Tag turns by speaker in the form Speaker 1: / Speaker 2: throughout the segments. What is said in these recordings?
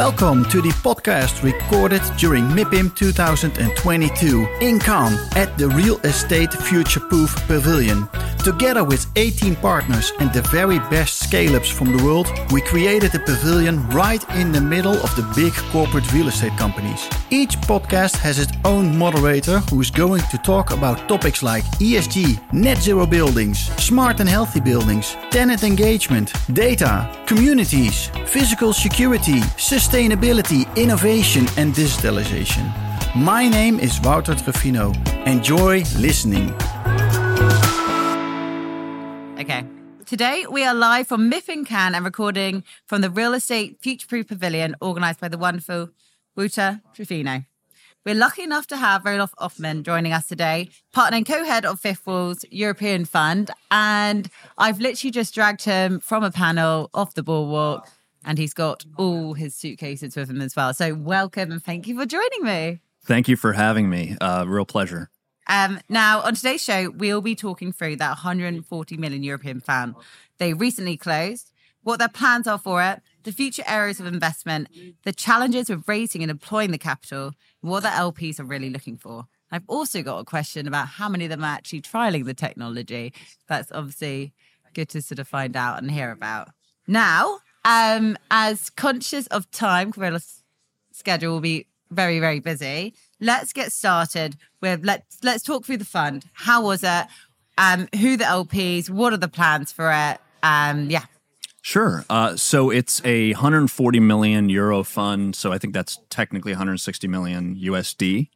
Speaker 1: Welcome to the podcast recorded during MIPIM 2022 in Cannes at the Real Estate Future Proof Pavilion. Together with 18 partners and the very best scale ups from the world, we created a pavilion right in the middle of the big corporate real estate companies. Each podcast has its own moderator who is going to talk about topics like ESG, net zero buildings, smart and healthy buildings, tenant engagement, data, communities, physical security, sustainability, innovation, and digitalization. My name is Wouter Truffino. Enjoy listening.
Speaker 2: Okay. Today we are live from MIPIM Cannes and recording from the Real Estate Future Proof Pavilion organised by the wonderful Wouter Truffino. We're lucky enough to have Roelof Opperman joining us today, partner and co-head of Fifth Wall's European Fund. And I've literally just dragged him from a panel off the boardwalk and he's got all his suitcases with him as well. So welcome and thank you for joining me.
Speaker 3: Thank you for having me. Uh, real pleasure.
Speaker 2: Um, now, on today's show, we'll be talking through that 140 million European fund. They recently closed, what their plans are for it, the future areas of investment, the challenges with raising and deploying the capital, what the LPs are really looking for. I've also got a question about how many of them are actually trialing the technology. That's obviously good to sort of find out and hear about. Now, um, as conscious of time, Corilla's schedule will be very, very busy. Let's get started with let's let's talk through the fund. How was it? Um, who the LPs? What are the plans for it? Um, yeah.
Speaker 3: Sure. Uh, so it's a 140 million euro fund. So I think that's technically 160 million USD.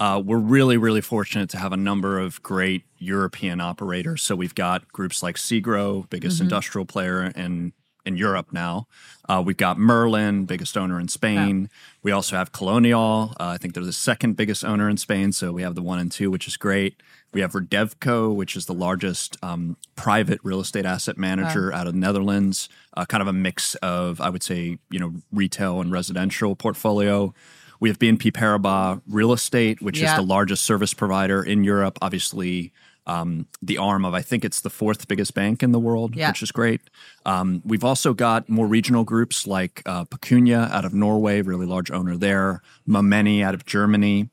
Speaker 3: Uh, we're really, really fortunate to have a number of great European operators. So we've got groups like Segro, biggest mm-hmm. industrial player in in Europe now. Uh, we've got Merlin, biggest owner in Spain. We also have Colonial. Uh, I think they're the second biggest owner in Spain. So we have the one and two, which is great. We have Redevco, which is the largest um, private real estate asset manager out of the Netherlands. Uh, kind of a mix of, I would say, you know, retail and residential portfolio. We have BNP Paribas Real Estate, which yeah. is the largest service provider in Europe. Obviously, um, the arm of I think it's the fourth biggest bank in the world, yeah. which is great. Um, we've also got more regional groups like uh, Pecunia out of Norway, really large owner there. Momeni out of Germany.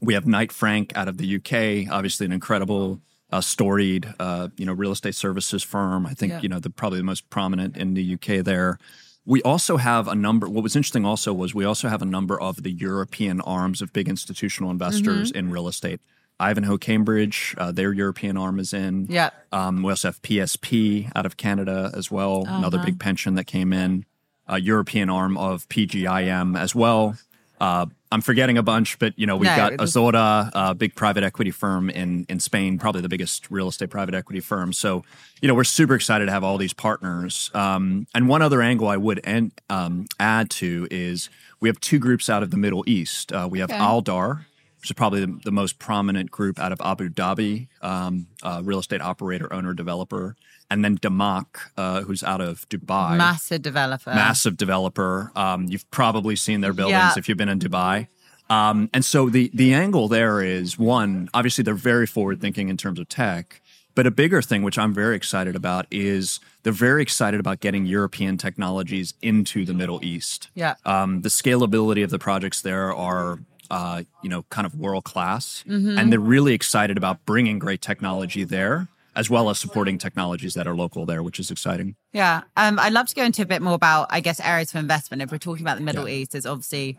Speaker 3: We have Knight Frank out of the UK, obviously an incredible, uh, storied, uh, you know, real estate services firm. I think yeah. you know the probably the most prominent in the UK there. We also have a number. What was interesting also was we also have a number of the European arms of big institutional investors mm-hmm. in real estate. Ivanhoe Cambridge, uh, their European arm is in.
Speaker 2: Yeah.
Speaker 3: Um, we also have PSP out of Canada as well, uh-huh. another big pension that came in. A European arm of PGIM as well. Uh, I'm forgetting a bunch, but you know we've no, got Azora, a big private equity firm in in Spain, probably the biggest real estate private equity firm. So you know we're super excited to have all these partners. Um, and one other angle I would um, add to is we have two groups out of the Middle East. Uh, we have okay. Aldar, which is probably the, the, most prominent group out of Abu Dhabi, um, uh, real estate operator, owner, developer, and then Damac, uh, who's out of Dubai.
Speaker 2: Massive developer.
Speaker 3: Massive developer. Um, you've probably seen their buildings yeah. if you've been in Dubai. Um, and so the the angle there is one, obviously they're very forward thinking in terms of tech. But a bigger thing, which I'm very excited about, is they're very excited about getting European technologies into the Middle East.
Speaker 2: Yeah.
Speaker 3: Um, the scalability of the projects there are uh, you know, kind of world class. Mm-hmm. And they're really excited about bringing great technology there as well as supporting technologies that are local there, which is exciting.
Speaker 2: Yeah. Um, I'd love to go into a bit more about, I guess, areas for investment. If we're talking about the Middle yeah. East, there's obviously,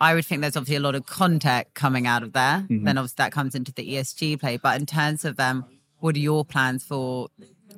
Speaker 2: I would think there's obviously a lot of contact coming out of there. Mm-hmm. Then obviously that comes into the ESG play. But in terms of um, what are your plans for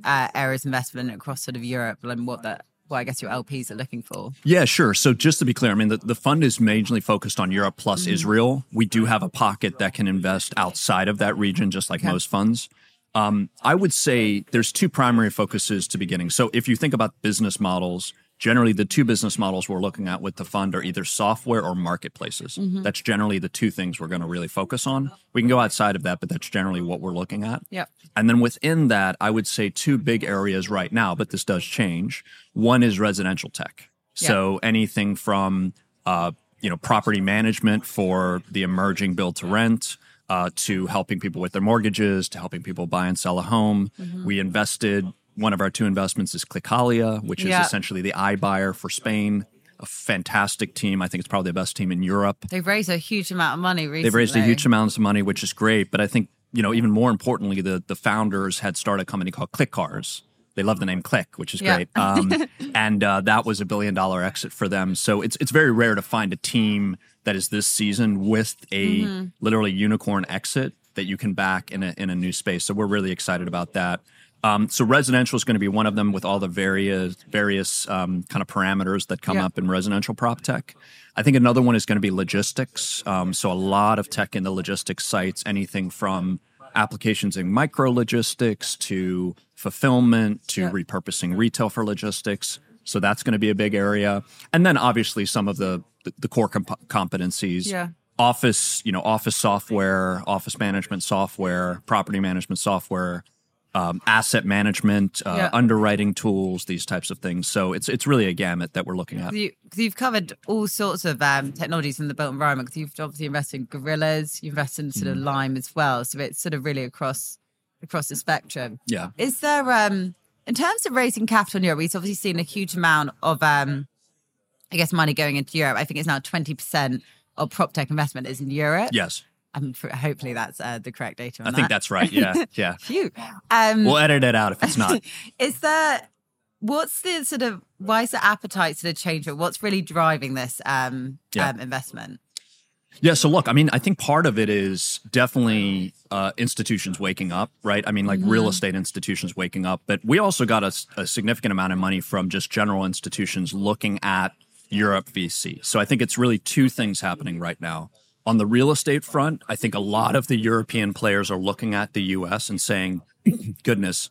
Speaker 2: uh, areas of investment across sort of Europe and what that what I guess your LPs are looking for.
Speaker 3: Yeah, sure. So just to be clear, I mean, the, the fund is mainly focused on Europe plus mm. Israel. We do have a pocket that can invest outside of that region, just like okay. most funds. Um, I would say there's two primary focuses to beginning. So if you think about business models, generally the two business models we're looking at with the fund are either software or marketplaces. Mm-hmm. That's generally the two things we're going to really focus on. We can go outside of that, but that's generally what we're looking at.
Speaker 2: Yep.
Speaker 3: And then within that, I would say two big areas right now, but this does change. One is residential tech. Yep. So anything from uh, you know property management for the emerging build to rent. Uh, to helping people with their mortgages, to helping people buy and sell a home. Mm-hmm. We invested one of our two investments is Clickalia, which is yeah. essentially the iBuyer for Spain. a fantastic team. I think it's probably the best team in Europe.
Speaker 2: They've raised a huge amount of money recently.
Speaker 3: They've raised a huge amount of money, which is great. But I think you know, even more importantly, the the founders had started a company called Clicars. They love the name Click, which is
Speaker 2: Yeah.
Speaker 3: great. Um, and uh, that was a billion dollar exit for them. So it's it's very rare to find a team that is this season with a
Speaker 2: Mm-hmm.
Speaker 3: literally unicorn exit that you can back in a in a new space. So we're really excited about that. Um, so residential is going to be one of them with all the various various um, kind of parameters that come
Speaker 2: Yeah.
Speaker 3: up in residential prop tech. I think another one is going to be logistics. Um, so a lot of tech in the logistics sites, anything from applications in micro logistics to fulfillment to
Speaker 2: Yeah.
Speaker 3: repurposing retail for logistics. So that's going to be a big area. And then obviously some of the the, the core comp- competencies.
Speaker 2: Yeah.
Speaker 3: Office, you know, office software, office management software, property management software, um, asset management, uh,
Speaker 2: Yeah.
Speaker 3: underwriting tools, these types of things. So it's it's really a gamut that we're looking at.
Speaker 2: You, you've covered all sorts of um, technologies in the built environment. Because you've obviously invested in gorillas, you've invested in sort
Speaker 3: Mm.
Speaker 2: of Lime as well. So it's sort of really across across the spectrum.
Speaker 3: Yeah.
Speaker 2: Is there, um, in terms of raising capital in Europe, we've obviously seen a huge amount of, um, I guess, money going into Europe. I think it's now twenty percent of prop tech investment is in Europe.
Speaker 3: Yes.
Speaker 2: Um, for, hopefully that's uh, the correct data. On
Speaker 3: I think that's right. Yeah. Yeah.
Speaker 2: Phew. Um,
Speaker 3: We'll edit it out if it's not.
Speaker 2: is there what's the sort of why is the appetite sort of changing? what's really driving this um,
Speaker 3: Yeah.
Speaker 2: um investment
Speaker 3: Yeah. So look, I mean, I think part of it is definitely uh, institutions waking up, right? I mean, like real estate institutions waking up, but we also got a significant amount of money from just general institutions looking at Europe VC. So I think it's really two things happening right now. On the real estate front, I think a lot of the European players are looking at the US and saying, goodness,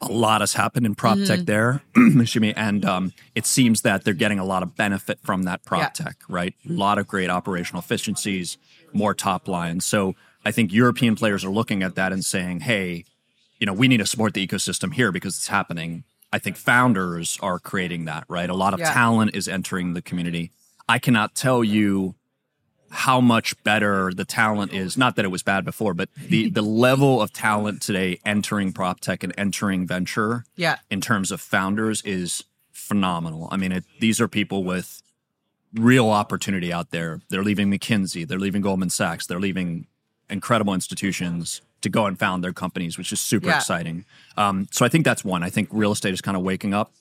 Speaker 3: a lot has happened in prop tech there. Excuse me. And um, it seems that they're getting a lot of benefit from that prop
Speaker 2: Yeah.
Speaker 3: tech, right? A lot of great operational efficiencies, more top line. So I think European players are looking at that and saying, hey, you know, we need to support the ecosystem here because it's happening. I think founders are creating that, right? A lot of
Speaker 2: Yeah.
Speaker 3: talent is entering the community. I cannot tell you how much better the talent is. Not that it was bad before, but the the level of talent today entering prop tech and entering venture
Speaker 2: yeah
Speaker 3: in terms of founders is phenomenal. I mean, it, these are people with real opportunity out there. They're leaving McKinsey, they're leaving Goldman Sachs, they're leaving incredible institutions to go and found their companies, which is super
Speaker 2: Yeah.
Speaker 3: exciting. Um, so I think that's one. I think real estate is kind of waking up.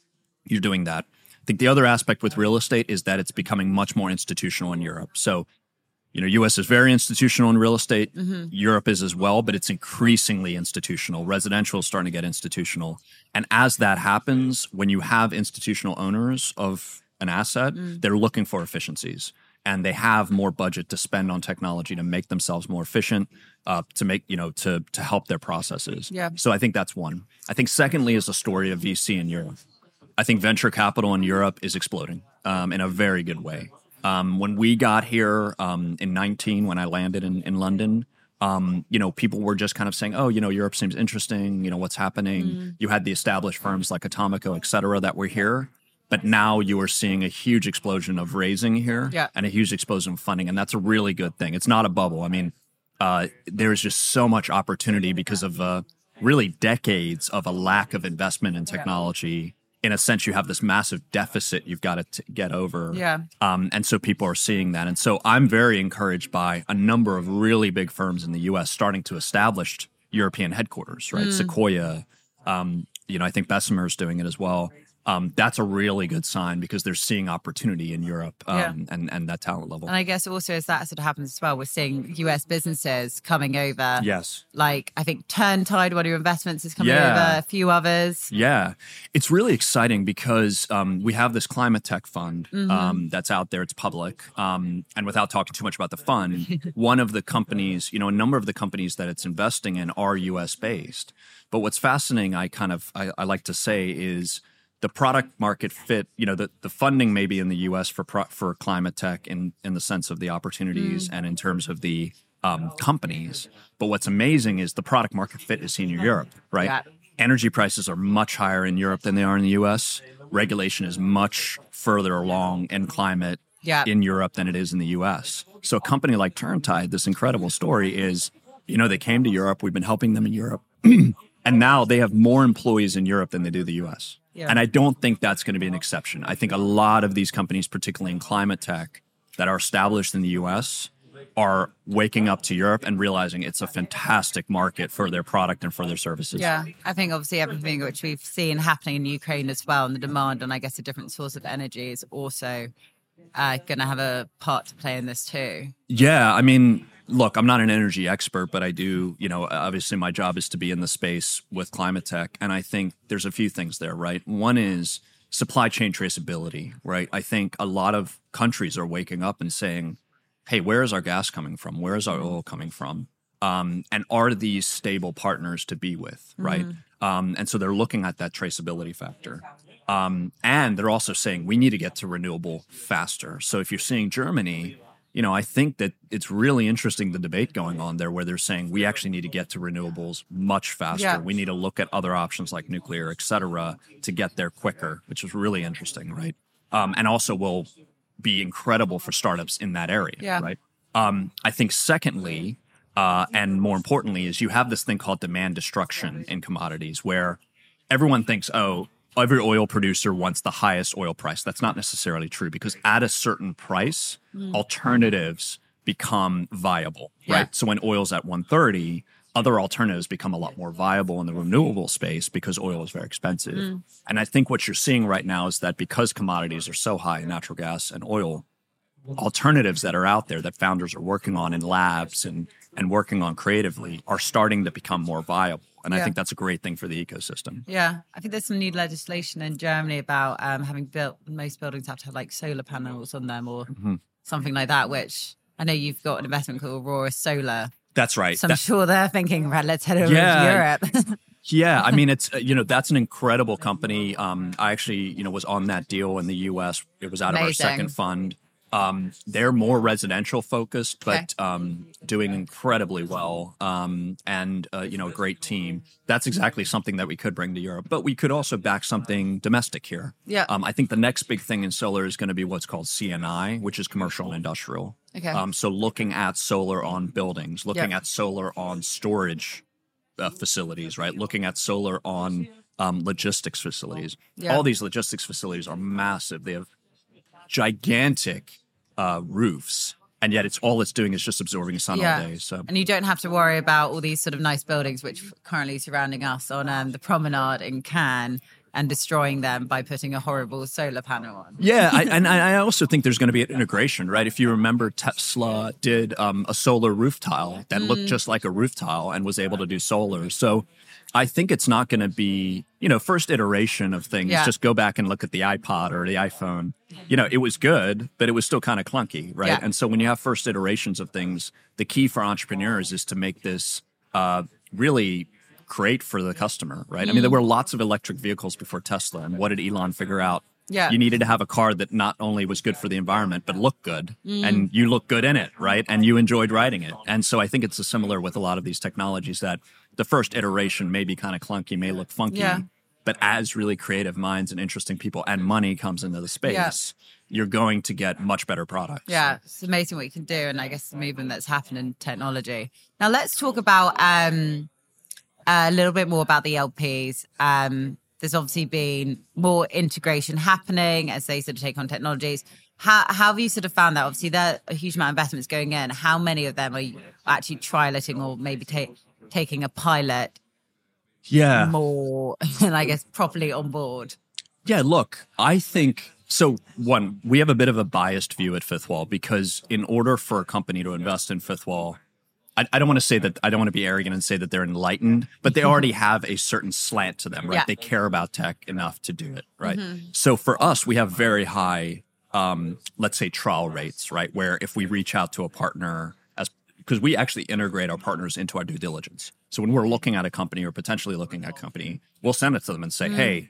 Speaker 3: You're doing that. I think the other aspect with real estate is that it's becoming much more institutional in Europe. So you know, US is very institutional in real estate. Europe is as well, but it's increasingly institutional. Residential is starting to get institutional. And as that happens, when you have institutional owners of an asset, they're looking for efficiencies and they have more budget to spend on technology to make themselves more efficient, uh, to make, you know, to, to help their processes.
Speaker 2: Yeah.
Speaker 3: So I think that's one. I think secondly is the story of VC in Europe. I think venture capital in Europe is exploding um, in a very good way. Um, when we got here um, in 19, when I landed in, in London, um, you know, people were just kind of saying, oh, you know, Europe seems interesting. You know, what's happening? You had the established firms like Atomico, et cetera, that were here. But now you are seeing a huge explosion of raising here
Speaker 2: Yeah.
Speaker 3: and a huge explosion of funding. And that's a really good thing. It's not a bubble. I mean, uh, there's just so much opportunity because of uh, really decades of a lack of investment in technology. In a sense, you have this massive deficit you've got to t- get over.
Speaker 2: Yeah.
Speaker 3: Um, and so people are seeing that. And so I'm very encouraged by a number of really big firms in the US starting to establish European headquarters, right? Sequoia, um, you know, I think Bessemer is doing it as well. Um, that's a really good sign because they're seeing opportunity in Europe um,
Speaker 2: Yeah.
Speaker 3: and, and that talent level.
Speaker 2: and i guess also as that sort of happens as well we're seeing us businesses coming over
Speaker 3: yes.
Speaker 2: like i think turntide one of your investments is coming
Speaker 3: Yeah.
Speaker 2: over a few others
Speaker 3: Yeah, it's really exciting because um, we have this climate tech fund um, that's out there. It's public, um, and without talking too much about the fund, one of the companies, you know, a number of the companies that it's investing in are U.S. based. But what's fascinating, I kind of I, I like to say, is the product market fit. You know, the, the funding may be in the U.S. for pro, for climate tech in in the sense of the opportunities and in terms of the um, companies. But what's amazing is the product market fit is seen in Europe, right?
Speaker 2: Yeah.
Speaker 3: energy prices are much higher in Europe than they are in the US. Regulation is much further along in climate
Speaker 2: Yeah.
Speaker 3: in Europe than it is in the US. So a company like Turntide, this incredible story is, you know, they came to Europe, we've been helping them in Europe. And now they have more employees in Europe than they do the US.
Speaker 2: Yeah.
Speaker 3: And I don't think that's going to be an exception. I think a lot of these companies, particularly in climate tech, that are established in the US are waking up to Europe and realizing it's a fantastic market for their product and for their services.
Speaker 2: Yeah, I think obviously everything which we've seen happening in Ukraine as well, and the demand on, I guess, a different source of energy is also uh, going to have a part to play in this too.
Speaker 3: Yeah, I mean, look, I'm not an energy expert, but I do, you know, obviously my job is to be in the space with climate tech. And I think there's a few things there, right? One is supply chain traceability, right? I think a lot of countries are waking up and saying, hey, where is our gas coming from? Where is our oil coming from? Um, and are these stable partners to be with, right? Um, and so they're looking at that traceability factor. Um, and they're also saying we need to get to renewable faster. So if you're seeing Germany, you know, I think that it's really interesting the debate going on there where they're saying we actually need to get to renewables much faster.
Speaker 2: Yeah.
Speaker 3: We need to look at other options like nuclear, et cetera, to get there quicker, which is really interesting, right? Um, and also will be incredible for startups in that area,
Speaker 2: Yeah.
Speaker 3: right? Um, I think secondly, uh, and more importantly, is you have this thing called demand destruction in commodities where everyone thinks, oh, every oil producer wants the highest oil price. That's not necessarily true because at a certain price, mm. alternatives become viable,
Speaker 2: Yeah.
Speaker 3: right? So when oil's at 130, other alternatives become a lot more viable in the renewable space because oil is very expensive. Mm. And I think what you're seeing right now is that because commodities are so high, in natural gas and oil, alternatives that are out there that founders are working on in labs and and working on creatively are starting to become more viable. And I think that's a great thing for the ecosystem.
Speaker 2: Yeah, I think there's some new legislation in Germany about um, having built most buildings have to have like solar panels on them or
Speaker 3: Mm-hmm.
Speaker 2: something like that. Which I know you've got an investment called Aurora Solar,
Speaker 3: That's right.
Speaker 2: so I'm
Speaker 3: That-
Speaker 2: sure they're thinking, right, let's head over
Speaker 3: Yeah.
Speaker 2: to Europe.
Speaker 3: Yeah, I mean it's you know that's an incredible company. Um, I actually you know was on that deal in the U.S. It was out of our second fund. Um, they're more residential focused, but um, doing incredibly well. Um, and uh, you know, a great team. That's exactly something that we could bring to Europe, but we could also back something domestic here.
Speaker 2: Yeah.
Speaker 3: Um, I think the next big thing in solar is going to be what's called CNI, which is commercial and industrial.
Speaker 2: Okay.
Speaker 3: Um, so looking at solar on buildings, looking
Speaker 2: Yeah.
Speaker 3: at solar on storage uh, facilities, right? Looking at solar on um, logistics facilities.
Speaker 2: Yeah.
Speaker 3: All these logistics facilities are massive. They have gigantic uh, roofs, and yet it's all it's doing is just absorbing sun all day. So
Speaker 2: and you don't have to worry about all these sort of nice buildings which currently surrounding us on um, the promenade in Cannes and destroying them by putting a horrible solar panel on.
Speaker 3: Yeah, I, and I I also think there's going to be an integration, right? If you remember, Tesla did um, a solar roof tile that
Speaker 2: Mm.
Speaker 3: looked just like a roof tile and was able to do solar. So I think it's not going to be, you know, first iteration of things.
Speaker 2: Yeah.
Speaker 3: Just go back and look at the iPod or the iPhone. You know, it was good, but it was still kind of clunky, right?
Speaker 2: Yeah.
Speaker 3: And so when you have first iterations of things, the key for entrepreneurs is to make this uh, really great for the customer, right? I mean, there
Speaker 2: Mm.
Speaker 3: were lots of electric vehicles before Tesla, and what did Elon figure out?
Speaker 2: Yeah.
Speaker 3: You needed to have a car that not only was good for the environment, but looked good.
Speaker 2: Mm.
Speaker 3: And you look good in it, right? And you enjoyed riding it. And so I think it's a similar with a lot of these technologies that the first iteration may be kind of clunky, may look funky.
Speaker 2: Yeah.
Speaker 3: But as really creative minds and interesting people and money comes into the space, you're going to get much better products.
Speaker 2: Yeah, it's amazing what you can do, and I guess the movement that's happened in technology. Now let's talk about um, a little bit more about the LPs. Um, there's obviously been more integration happening as they sort of take on technologies. How, how have you sort of found that? Obviously, there are a huge amount of investments going in. How many of them are you actually trialing or maybe ta- taking a pilot
Speaker 3: Yeah.
Speaker 2: more, and I guess properly on board?
Speaker 3: Yeah, look, I think so. One, we have a bit of a biased view at Fifth Wall because in order for a company to invest in Fifth Wall, I, I don't want to say that I don't want to be arrogant and say that they're enlightened, but they already have a certain slant to them, right?
Speaker 2: Yeah.
Speaker 3: They care about tech enough to do it, right? So for us, we have very high, um, let's say, trial rates, right? Where if we reach out to a partner because we actually integrate our partners into our due diligence. So when we're looking at a company or potentially looking at a company, we'll send it to them and say, "Hey,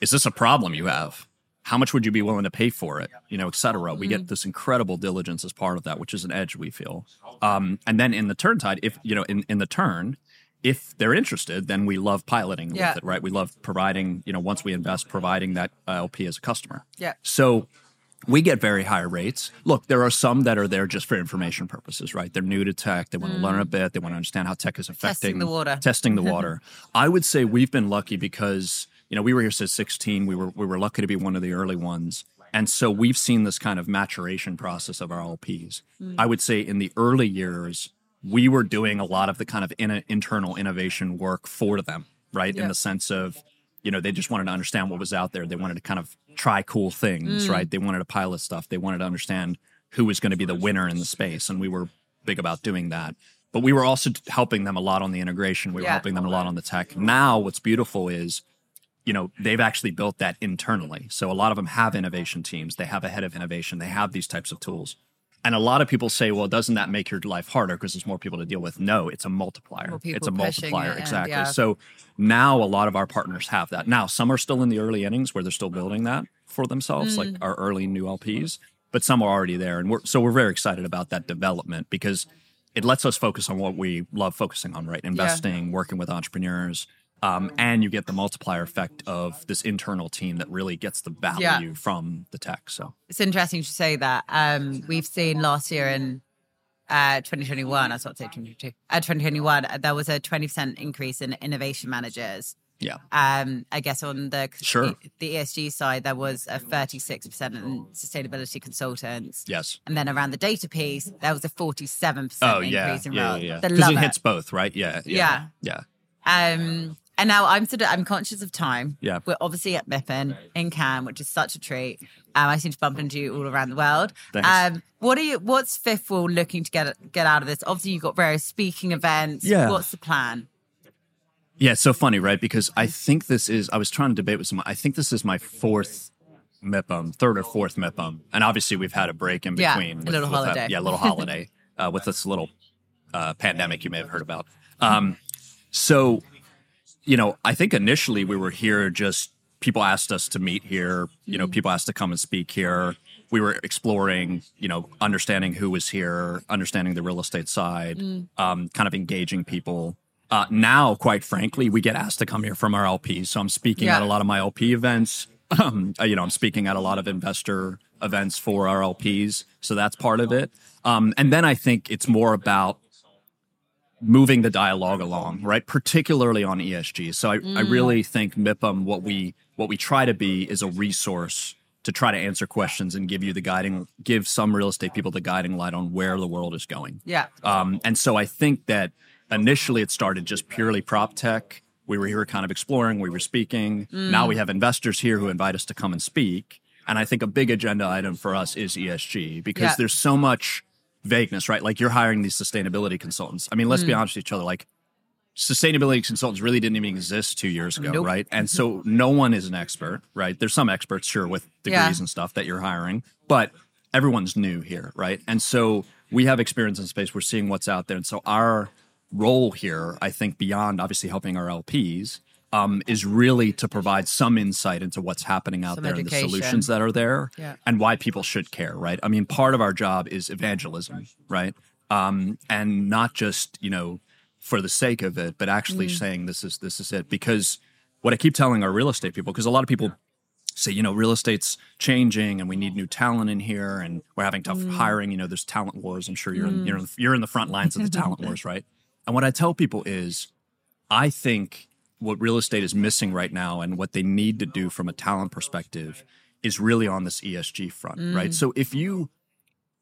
Speaker 3: is this a problem you have? How much would you be willing to pay for it? You know, et cetera. We get this incredible diligence as part of that, which is an edge we feel. Um, and then in the turn tide, if you know, in, in the turn, if they're interested, then we love piloting
Speaker 2: Yeah.
Speaker 3: with it, right? We love providing, you know, once we invest, providing that uh, LP as a customer.
Speaker 2: Yeah.
Speaker 3: So we get very high rates. Look, there are some that are there just for information purposes, right? They're new to tech. They want to learn a bit. They want to understand how tech is affecting
Speaker 2: Mm. the water.
Speaker 3: Testing the water. I would say we've been lucky because you know we were here since 16. We were we were lucky to be one of the early ones, and so we've seen this kind of maturation process of our LPs.
Speaker 2: Mm.
Speaker 3: I would say in the early years we were doing a lot of the kind of in, internal innovation work for them, right? In the sense of you know they just wanted to understand what was out there. They wanted to kind of try cool things,
Speaker 2: Mm.
Speaker 3: right? They wanted to pilot stuff. They wanted to understand who was going to be the winner in the space, and we were big about doing that. But we were also helping them a lot on the integration. We were
Speaker 2: Yeah.
Speaker 3: helping them a lot on the tech. Now, what's beautiful is, you know, they've actually built that internally. So a lot of them have innovation teams. They have a head of innovation. They have these types of tools. And a lot of people say, well, doesn't that make your life harder because there's more people to deal with? No, it's a multiplier. It's a multiplier.
Speaker 2: it, yeah,
Speaker 3: exactly.
Speaker 2: yeah.
Speaker 3: So now a lot of our partners have that. Now, some are still in the early innings where they're still building that for themselves, like
Speaker 2: Mm.
Speaker 3: our early new LPs, but some are already there. And we're, so we're very excited about that development because it lets us focus on what we love focusing on, right? Investing, working with entrepreneurs. Um, and you get the multiplier effect of this internal team that really gets the value from the tech. So
Speaker 2: It's interesting to say that. Um, we've seen last year in uh, 2021, I was about to say 2022, uh, 2021, uh, there was a 20% increase in innovation managers.
Speaker 3: yeah,
Speaker 2: Um, I guess on the
Speaker 3: Sure.
Speaker 2: the ESG side, there was a 36% in sustainability consultants.
Speaker 3: yes.
Speaker 2: And then around the data piece, there was a 47%
Speaker 3: Oh
Speaker 2: increase
Speaker 3: yeah,
Speaker 2: in
Speaker 3: yeah, yeah.
Speaker 2: They
Speaker 3: Because
Speaker 2: love
Speaker 3: it
Speaker 2: it.
Speaker 3: hits both, right? Yeah, yeah, yeah.
Speaker 2: Um, and now I'm sort of I'm conscious of time.
Speaker 3: Yeah.
Speaker 2: We're obviously at MIPIM in Cannes, which is such a treat. Um, I seem to bump into you all around the world.
Speaker 3: Thanks.
Speaker 2: Um, what are you? What's Fifth Wall looking to get get out of this? Obviously, you've got various speaking events.
Speaker 3: Yeah.
Speaker 2: What's the plan?
Speaker 3: Yeah, it's so funny, right? Because I think this is, I was trying to debate with someone, I think this is my fourth MIPIM, third or fourth MIPIM. And obviously we've had a break in
Speaker 2: Yeah,
Speaker 3: between.
Speaker 2: a little
Speaker 3: that-
Speaker 2: holiday.
Speaker 3: yeah, a little holiday uh, with this little uh, pandemic you may have heard about. Um, so, you know, I think initially we were here just, people asked us to meet here, you know, people asked to come and speak here. We were exploring, you know, understanding who was here, understanding the real estate side, um, kind of engaging people. Uh, now, quite frankly, we get asked to come here from our LPs. So I'm speaking
Speaker 2: Yeah.
Speaker 3: at a lot of my LP events. Um, uh, you know, I'm speaking at a lot of investor events for our LPs. So that's part of it. Um, and then I think it's more about moving the dialogue along, right? Particularly on ESG. So I, I really think MIPIM, what we what we try to be is a resource to try to answer questions and give you the guiding, give some real estate people the guiding light on where the world is going.
Speaker 2: Yeah.
Speaker 3: Um, and so I think that initially it started just purely prop tech. We were here kind of exploring, we were speaking. Now we have investors here who invite us to come and speak. And I think a big agenda item for us is ESG because
Speaker 2: Yeah.
Speaker 3: there's so much vagueness, right? Like you're hiring these sustainability consultants. I mean, let's be hmm. honest with each other. Like sustainability consultants really didn't even exist two years ago,
Speaker 2: Nope.
Speaker 3: right? And so mm-hmm. no one is an expert, right? There's some experts, sure, with degrees
Speaker 2: Yeah.
Speaker 3: and stuff that you're hiring, but everyone's new here, right? And so we have experience in space. We're seeing what's out there. And so our role here, I think, beyond obviously helping our LPs, um, is really to provide some insight into what's happening out
Speaker 2: Some
Speaker 3: there and the solutions that are there
Speaker 2: Yeah.
Speaker 3: and why people should care, right? I mean, part of our job is evangelism, right? Um, and not just, you know, for the sake of it, but actually
Speaker 2: Mm.
Speaker 3: saying this is this is it. Because what I keep telling our real estate people, because a lot of people say, you know, real estate's changing and we need new talent in here and we're having tough
Speaker 2: Mm.
Speaker 3: hiring. You know, there's talent wars. I'm sure you're you're in, you're in the front lines of the talent wars, right? And what I tell people is, I think what real estate is missing right now and what they need to do from a talent perspective is really on this ESG front, right? So if you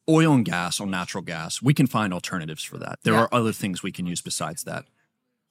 Speaker 3: oil and gas or natural gas, we can find alternatives for that. There
Speaker 2: Yeah.
Speaker 3: are other things we can use besides that.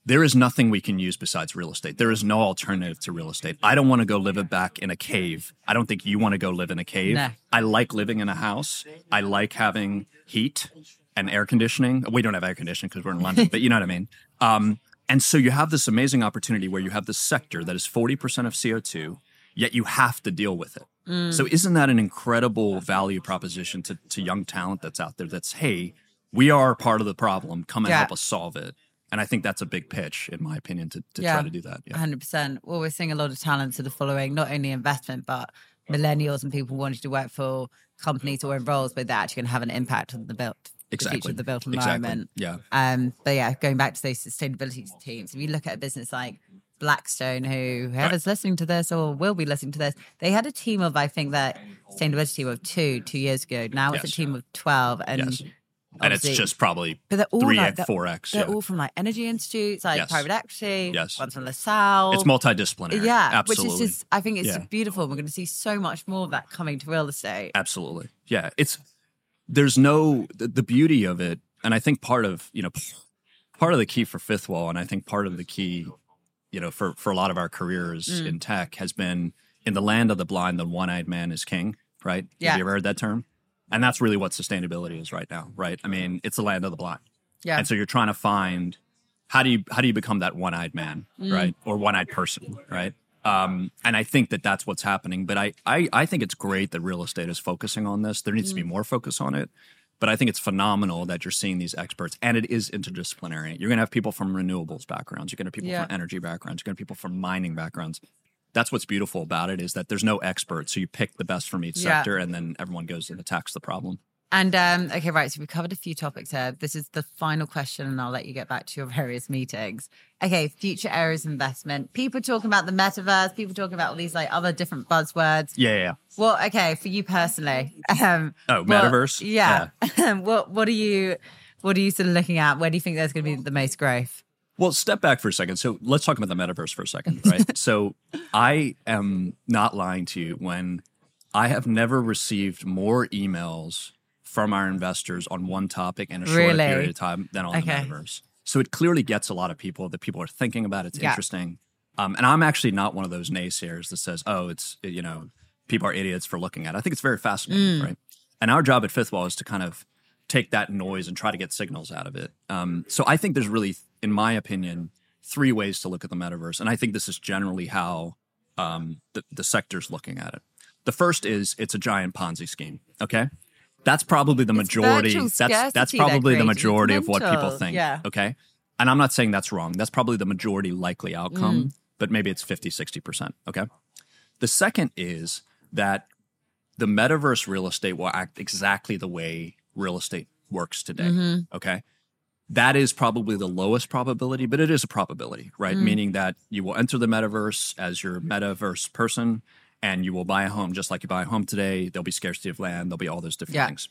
Speaker 3: There is nothing we can use besides real estate. There is no alternative to real estate. I don't want to go live it back in a cave. I don't think you want to go live in a cave.
Speaker 2: Nah.
Speaker 3: I like living in a house. I like having heat and air conditioning. We don't have air conditioning because we're in London, but you know what I mean. Um, and so you have this amazing opportunity where you have this sector that is 40% of CO2, yet you have to deal with it.
Speaker 2: Mm.
Speaker 3: So isn't that an incredible value proposition to, to young talent that's out there that's, hey, we are part of the problem. Come and
Speaker 2: Yeah.
Speaker 3: help us solve it. And I think that's a big pitch, in my opinion, to, to
Speaker 2: Yeah.
Speaker 3: try to do that. Yeah.
Speaker 2: hundred percent. Well, we're seeing a lot of talent sort of following not only investment but millennials and people wanting to work for companies or in roles where they're actually going to have an impact on the built the future
Speaker 3: Exactly.
Speaker 2: of the built
Speaker 3: Exactly.
Speaker 2: environment.
Speaker 3: Yeah.
Speaker 2: Um, but yeah, going back to those sustainability teams, if you look at a business like Blackstone, who whoever's listening to this or will be listening to this, they had a team of I think that sustainability team of two two years ago. Now it's a team of twelve, and
Speaker 3: Yes. And it's just probably
Speaker 2: but they're all
Speaker 3: three
Speaker 2: like
Speaker 3: four x.
Speaker 2: They're
Speaker 3: Yeah.
Speaker 2: all from like energy institutes, like
Speaker 3: Yes.
Speaker 2: private equity.
Speaker 3: Yes.
Speaker 2: one's from LaSalle.
Speaker 3: It's multidisciplinary.
Speaker 2: Yeah,
Speaker 3: absolutely.
Speaker 2: which is just I think it's
Speaker 3: Yeah.
Speaker 2: beautiful. We're going to see so much more of that coming to real estate.
Speaker 3: Absolutely. Yeah. It's there's no the, the beauty of it, and I think part of you know part of the key for Fifth Wall, and I think part of the key, you know, for for a lot of our careers
Speaker 2: Mm.
Speaker 3: in tech has been in the land of the blind, the one-eyed man is king. Right?
Speaker 2: Yeah.
Speaker 3: Have you ever heard that term? And that's really what sustainability is right now. Right? I mean, it's the land of the blind.
Speaker 2: Yeah,
Speaker 3: And so you're trying to find how do you how do you become that one-eyed man,
Speaker 2: Mm.
Speaker 3: right? Or one-eyed person, right? Um, and I think that that's what's happening. But I, I I think it's great that real estate is focusing on this. There needs to be more focus on it. But I think it's phenomenal that you're seeing these experts, and it is interdisciplinary. You're going to have people from renewables backgrounds. You're going to have people
Speaker 2: Yeah.
Speaker 3: from energy backgrounds. You're going to have people from mining backgrounds. That's what's beautiful about it is that there's no expert. So you pick the best from each
Speaker 2: Yeah.
Speaker 3: sector, and then everyone goes and attacks the problem.
Speaker 2: And um, okay, right. So we've covered a few topics here. This is the final question, and I'll let you get back to your various meetings. Okay, future areas of investment. People talking about the metaverse. People talking about all these like other different buzzwords.
Speaker 3: Yeah, yeah. yeah.
Speaker 2: Well, okay, for you personally. Um,
Speaker 3: Oh,
Speaker 2: what-
Speaker 3: metaverse.
Speaker 2: yeah. what What are you What are you sort of looking at? Where do you think there's going to be the most growth?
Speaker 3: Well, step back for a second. So let's talk about the metaverse for a second, right? so I am not lying to you when I have never received more emails from our investors on one topic in a short
Speaker 2: Really?
Speaker 3: period of time than on
Speaker 2: Okay.
Speaker 3: the metaverse. So it clearly gets a lot of people that people are thinking about. It's
Speaker 2: Yeah.
Speaker 3: interesting. Um, and I'm actually not one of those naysayers that says, oh, it's, you know, people are idiots for looking at it. I think it's very fascinating, right? And our job at Fifth Wall is to kind of take that noise and try to get signals out of it. Um, so I think there's really, in my opinion, three ways to look at the metaverse, and I think this is generally how um, the, the sector's looking at it. The first is it's a giant Ponzi scheme. Okay, that's probably the majority. That's that's probably the majority of what people think.
Speaker 2: Yeah.
Speaker 3: Okay, and I'm not saying that's wrong. That's probably the majority likely outcome,
Speaker 2: Mm.
Speaker 3: but maybe it's 50, 60 percent. Okay. The second is that the metaverse real estate will act exactly the way real estate works today.
Speaker 2: Mm-hmm.
Speaker 3: Okay. That is probably the lowest probability, but it is a probability, right?
Speaker 2: Mm.
Speaker 3: Meaning that you will enter the metaverse as your metaverse person and you will buy a home just like you buy a home today. There'll be scarcity of land, there'll be all those different
Speaker 2: Yeah.
Speaker 3: things.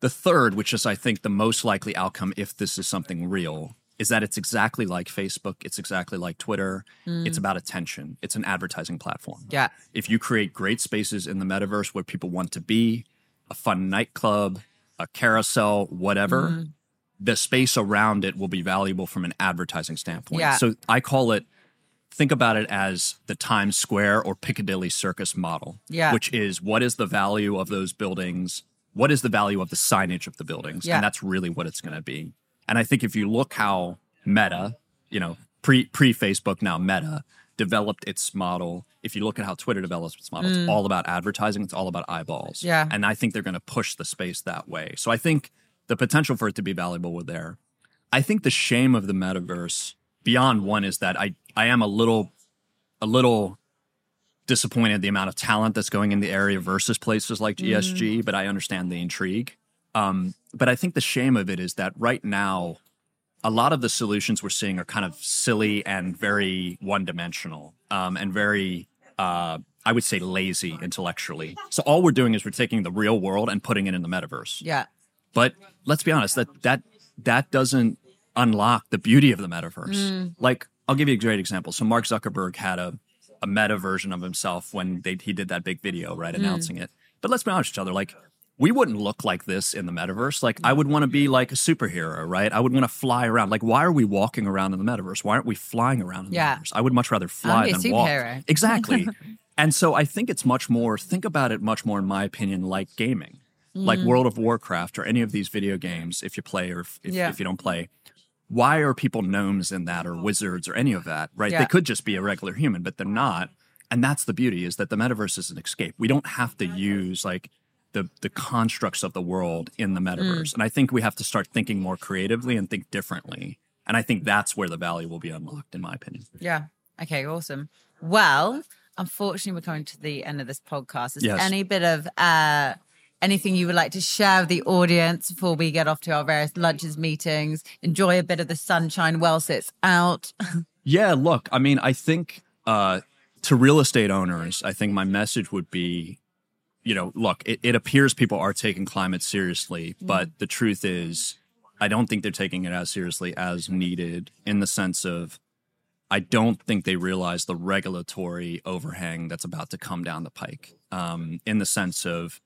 Speaker 3: The third, which is I think the most likely outcome if this is something real, is that it's exactly like Facebook, it's exactly like Twitter. It's about attention. It's an advertising platform
Speaker 2: Mm. Yeah.
Speaker 3: if you create great spaces in the metaverse where people want to be, a fun nightclub, a carousel, whatever,
Speaker 2: Mm-hmm.
Speaker 3: the space around it will be valuable from an advertising standpoint.
Speaker 2: Yeah.
Speaker 3: So I call it, think about it as the Times Square or Piccadilly Circus model,
Speaker 2: Yeah.
Speaker 3: which is what is the value of those buildings? What is the value of the signage of the buildings?
Speaker 2: Yeah.
Speaker 3: And that's really what it's going to be. And I think if you look how Meta, you know, pre pre Facebook now Meta developed its model. If you look at how Twitter develops its model, it's all about advertising. It's all about eyeballs.
Speaker 2: Mm. Yeah.
Speaker 3: And I think they're going to push the space that way. So I think the potential for it to be valuable were there. I think the shame of the metaverse beyond one is that I I am a little a little disappointed the amount of talent that's going in the area versus places like ESG, but I understand the intrigue. Um, but I think the shame of it is that right now, a lot of the solutions we're seeing are kind of silly and very one dimensional um, and very, uh, I would say, lazy intellectually. So all we're doing is we're taking the real world and putting it in the metaverse.
Speaker 2: Yeah.
Speaker 3: But let's be honest that that that doesn't unlock the beauty of the metaverse. Like I'll give you a great example. So Mark Zuckerberg had a a meta version of himself when they he did that big video, right, announcing it. But let's be honest with each other, like we wouldn't look like this in the metaverse. Like I would want to be like a superhero, right? I would want to fly around. Like why are we walking around in the metaverse? Why aren't we flying around in the
Speaker 2: Yeah.
Speaker 3: metaverse? I would much rather fly than walk. Exactly. and so I think it's much more think about it much more in my opinion like gaming. Like
Speaker 2: Mm.
Speaker 3: World of Warcraft or any of these video games if you play or if, if,
Speaker 2: Yeah.
Speaker 3: if you don't play. Why are people gnomes in that or mm-hmm. wizards or any of that, right?
Speaker 2: Yeah.
Speaker 3: They could just be a regular human, but they're mm-hmm. not. And that's the beauty is that the metaverse is an escape. We don't have to use like the the constructs of the world in the mm. metaverse. And I think we have to start thinking more creatively and think differently. And I think that's where the value will be unlocked, in my opinion.
Speaker 2: Yeah. Okay, awesome. Well, unfortunately, we're coming to the end of this podcast. Is there
Speaker 3: Yes.
Speaker 2: any bit of uh, anything you would like to share with the audience before we get off to our various lunches, meetings, enjoy a bit of the sunshine whilst it's out?
Speaker 3: Yeah, look, I mean, I think uh, to real estate owners, I think my message would be, you know, look, it, it appears people are taking climate seriously, but the truth is, I don't think they're taking it as seriously as needed in the sense of, I don't think they realize the regulatory overhang that's about to come down the pike. Um, in the sense of,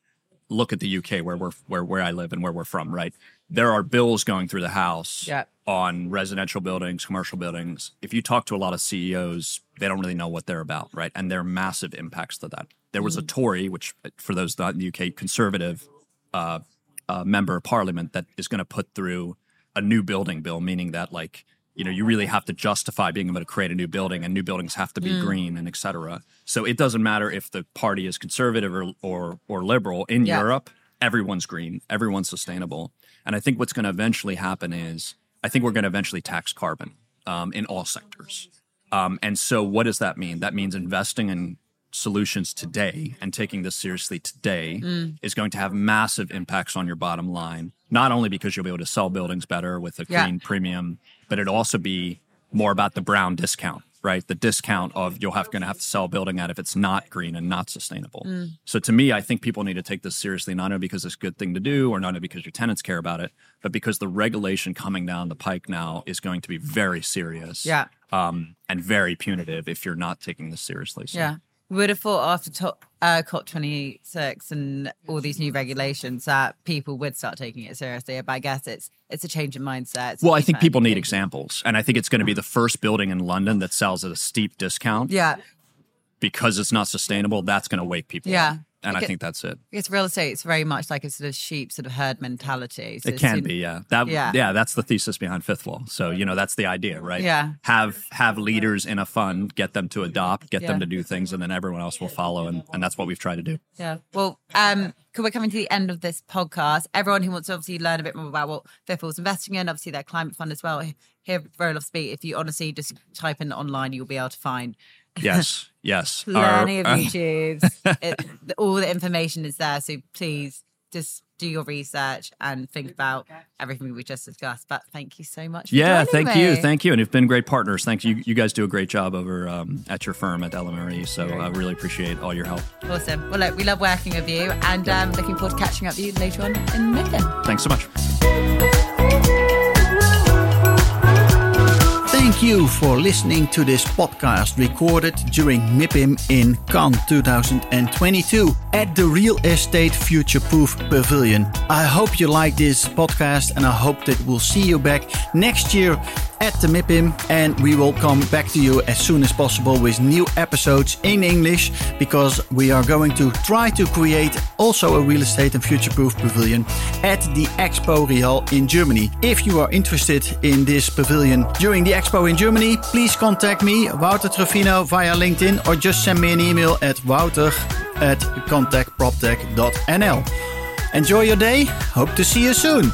Speaker 3: look at the UK where we're where where I live and where we're from, right? There are bills going through the House
Speaker 2: Yeah.
Speaker 3: on residential buildings, commercial buildings. If you talk to a lot of CEOs, they don't really know what they're about, right? And there are massive impacts to that. There was a Tory, which for those not in the UK, conservative uh, uh, member of parliament that is going to put through a new building bill, meaning that like you know you really have to justify being able to create a new building, and new buildings have to be green and et cetera. So it doesn't matter if the party is conservative or or, or liberal in
Speaker 2: Yeah.
Speaker 3: Europe. Everyone's green, everyone's sustainable, and I think what's going to eventually happen is I think we're going to eventually tax carbon um, in all sectors. Um, and so, what does that mean? That means investing in solutions today and taking this seriously today
Speaker 2: Mm.
Speaker 3: is going to have massive impacts on your bottom line. Not only because you'll be able to sell buildings better with a
Speaker 2: Yeah.
Speaker 3: green premium, but it'd also be more about the brown discount, right? The discount of you'll have going to have to sell a building at if it's not green and not sustainable.
Speaker 2: Mm.
Speaker 3: So to me, I think people need to take this seriously, not only because it's a good thing to do or not only because your tenants care about it, but because the regulation coming down the pike now is going to be very serious
Speaker 2: Yeah.
Speaker 3: um, and very punitive if you're not taking this seriously. So,
Speaker 2: Yeah. Would have thought after top, uh, COP26 and all these new regulations that people would start taking it seriously. But I guess it's it's a change in mindset.
Speaker 3: Well, I think people need examples. And I think it's going to be the first building in London that sells at a steep discount
Speaker 2: Yeah.
Speaker 3: because it's not sustainable. That's going to wake people
Speaker 2: Yeah.
Speaker 3: up. And I
Speaker 2: Okay.
Speaker 3: think that's it.
Speaker 2: It's real estate. It's very much like a sort of sheep sort of herd mentality. So
Speaker 3: It can be, yeah. That,
Speaker 2: Yeah.
Speaker 3: yeah. that's the thesis behind Fifth Wall. So you know, that's the idea, right?
Speaker 2: Yeah.
Speaker 3: Have have leaders in a fund, get them to adopt, get
Speaker 2: Yeah.
Speaker 3: them to do things, and then everyone else will follow. And, and that's what we've tried to do.
Speaker 2: Yeah. Well, um, could we're coming to the end of this podcast. Everyone who wants to obviously learn a bit more about what Fifth Wall's investing in, obviously their climate fund as well. Here, Roll of Speak. If you honestly just type in online, you'll be able to find
Speaker 3: Yes, yes.
Speaker 2: plenty of
Speaker 3: Our- uh,
Speaker 2: YouTubes. it, all the information is there. So please just do your research and think about everything we just discussed. But thank you so much.
Speaker 3: Yeah, thank you, thank you, and you've been great partners. Thank you. You guys do a great job over um, at your firm at LMRE. So I really appreciate all your help.
Speaker 2: Awesome. Well, look, we love working with you, and um, looking forward to catching up with you later on in Midland.
Speaker 3: Thanks so much.
Speaker 1: Thank you for listening to this podcast recorded during MIPIM in Cannes 2022 at the Real Estate Future Proof Pavilion. I hope you like this podcast and I hope that we'll see you back next year at the MIPIM and we will come back to you as soon as possible with new episodes in English because we are going to try to create also a real estate and future proof pavilion at the Expo Real in Germany. If you are interested in this pavilion during the Expo in Germany, please contact me, Wouter Truffino, via LinkedIn or just send me an email at wouter at contactproptech.nl. Enjoy your day. Hope to see you soon.